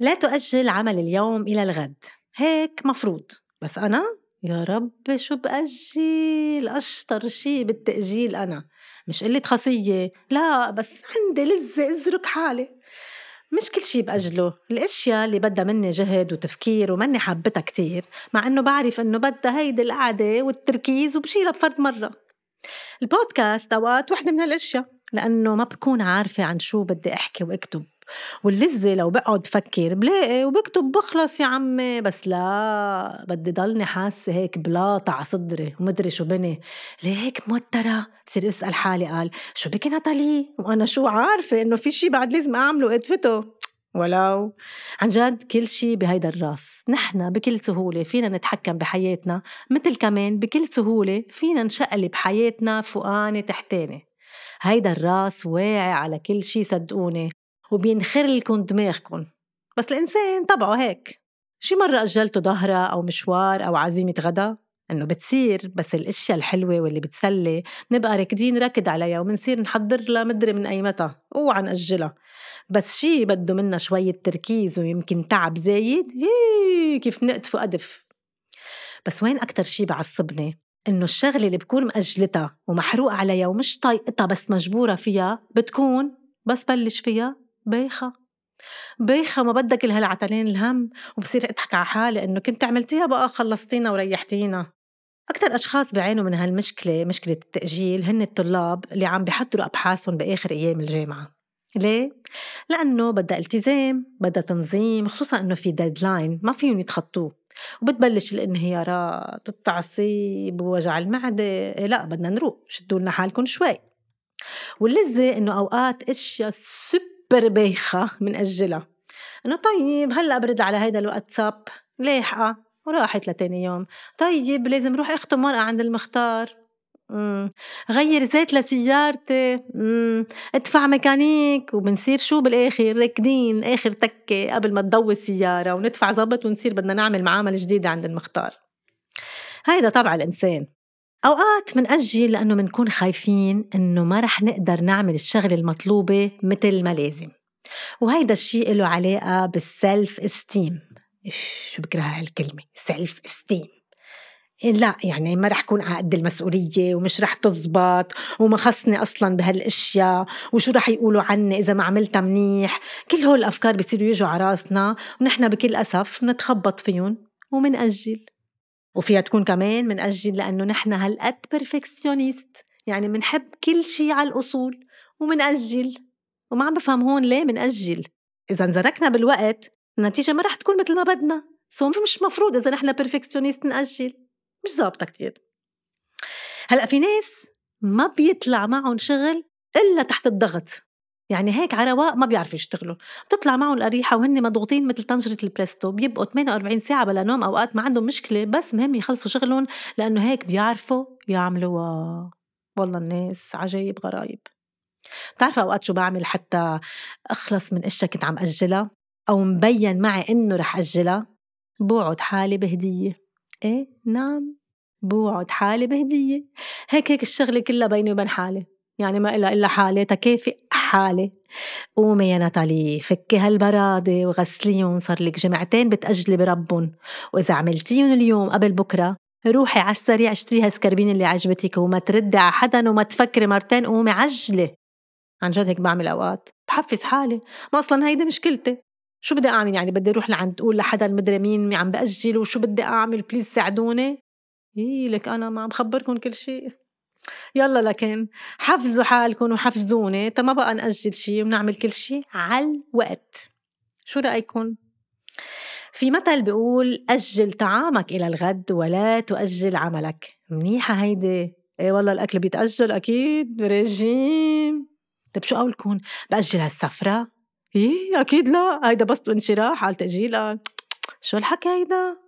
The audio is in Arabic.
لا تؤجل عمل اليوم إلى الغد. هيك مفروض. بس أنا يا رب شو بأجل؟ أشطر شي بالتأجيل أنا. مش قلة خاصية لا بس عندي لذة أزرك حالي. مش كل شي بأجله. الأشياء اللي بدها مني جهد وتفكير ومني حابتها كتير مع إنه بعرف إنه بدها هيدي القعدة والتركيز وبشيلها بفرد مرة. البودكاست أوقات وحدة من هالأشياء لأنه ما بكون عارفة عن شو بدي أحكي وأكتب. واللذة لو بقعد فكر بلاقي وبكتب بخلص يا عمي بس لا بدي ضلني حاسة هيك بلاطة على صدري ومدري شو بني. ليه هيك موترة؟ بصير اسأل حالي قال شو بكي ناتالي؟ وأنا شو عارفة إنه في شي بعد لازم أعمله؟ ادفته ولو. عن جد كل شي بهيدا الراس. نحن بكل سهولة فينا نتحكم بحياتنا مثل كمان بكل سهولة فينا نشقلب حياتنا فوقاني تحتاني هيدا الراس واعي على كل شي صدقوني. وبينخر لكم دماغكم بس الإنسان طبعه هيك. شي مرة أجلتوا ظهرة أو مشوار أو عزيمة غدا إنه بتصير بس الأشياء الحلوة واللي بتسلي نبقى راكدين ركض عليها ومنصير نحضر لها مدري من أي متى. أوعى نأجلها. بس شي بده منا شوية تركيز ويمكن تعب زايد يي كيف نقطف وأدف. بس وين أكتر شي بعصبني؟ إنه الشغلة اللي بكون مأجلتها ومحروق عليها ومش طايقتها بس مجبورة فيها بتكون بس بلش فيها بايخة بايخة ما بدك كل هالعتلين الهم وبصير اضحك على حالي إنه كنت عملتيها بقى خلصتينا وريحتينا. أكثر أشخاص بيعانوا من هالمشكلة مشكلة التأجيل هن الطلاب اللي عم بيحضروا أبحاثهم بآخر أيام الجامعة. ليه؟ لأنه بدها التزام بدها تنظيم خصوصا أنه في ديدلاين ما فيهم يتخطوه. وبتبلش الانهيارات التعصيب ووجع المعدة. إيه لا بدنا نروق شدوا لنا حالكم شوي. واللذة إنه أوقات أشياء سب بايخة منأجلها إنه طيب هلأ برد على هيدا الواتساب. لاحقة وراحت لتاني يوم. طيب لازم روح اختم ورقة عند المختار. مم. غير زيت لسيارتي. مم. ادفع ميكانيك وبنصير شو بالآخر؟ راكدين آخر تكة قبل ما تضوي السيارة وندفع ظبط ونصير بدنا نعمل معامله جديدة عند المختار. هيدا طبع الإنسان. أوقات منأجل لأنه منكون خايفين إنه ما رح نقدر نعمل الشغلة المطلوبة مثل ما لازم. وهيدا الشيء له علاقة بالسلف استيم شو بكره هالكلمة؟ سلف استيم لا يعني ما رح كون قد المسؤولية ومش رح تزبط وما خصني أصلا بهالأشياء وشو رح يقولوا عني إذا ما عملتها منيح. كل هول الأفكار بيصيروا يجوا على راسنا ونحن بكل أسف نتخبط فيهم ومنأجل وفيها تكون كمان من أجل لأنه نحن هالقد perfectionniste يعني منحب كل شيء على الأصول ومنأجل وما عم بفهم هون ليه منأجل إذا انزركنا بالوقت النتيجة ما رح تكون مثل ما بدنا. so مش مفروض إذا نحن perfectionniste نأجل. مش ظابطة كتير. هلأ في ناس ما بيطلع معهم شغل إلا تحت الضغط. يعني هيك على رواق ما بيعرفوا يشتغلوا. بتطلع معهم القريحة وهن مضغوطين مثل طنجرة البريستو بيبقوا 48 ساعة بلا نوم أوقات ما عندهم مشكلة بس مهم يخلصوا شغلهم لأنه هيك بيعرفوا يعملوا والله الناس عجايب غرايب. بتعرفوا أوقات شو بعمل حتى أخلص من أشياء كنت عم أجلها؟ أو مبين معي إنه رح أجلها؟ بوعد حالي بهدية. إيه نعم بوعد حالي بهدية. هيك هيك الشغلة كلها بيني وبين حالي. يعني ما إلا إلا حالي تكافئ حالي قومي يا ناتالي فكي هالبرادة وغسليهم صار لك جمعتين بتأجلي بربن وإذا عملتيهم اليوم قبل بكرة روحي على السريع اشتري هالسكربين اللي عجبتك وما تردي على حدا وما تفكري مرتين قومي عجلي. عن جد هيك بعمل أوقات. بحفز حالي. ما أصلا هيدي مشكلتي. شو بدي أعمل؟ يعني بدي أروح لعند تقول لحدا المدري مين عم بأجل وشو بدي أعمل؟ بليز ساعدوني. إيه لك أنا ما عم خبركم كل شيء. يلا لكن حفزوا حالكم وحفزوني تا ما بقى نأجل شي ونعمل كل شي على الوقت. شو رأيكم؟ في مثل بيقول أجل طعامك إلى الغد ولا تؤجل عملك. منيحة هيدي. إيه والله الأكل بيتأجل أكيد رجيم طيب شو قولكم بأجل هالسفرة؟ إيه أكيد لا. هيدا بس انشراح على تأجيل شو الحكي هيدا؟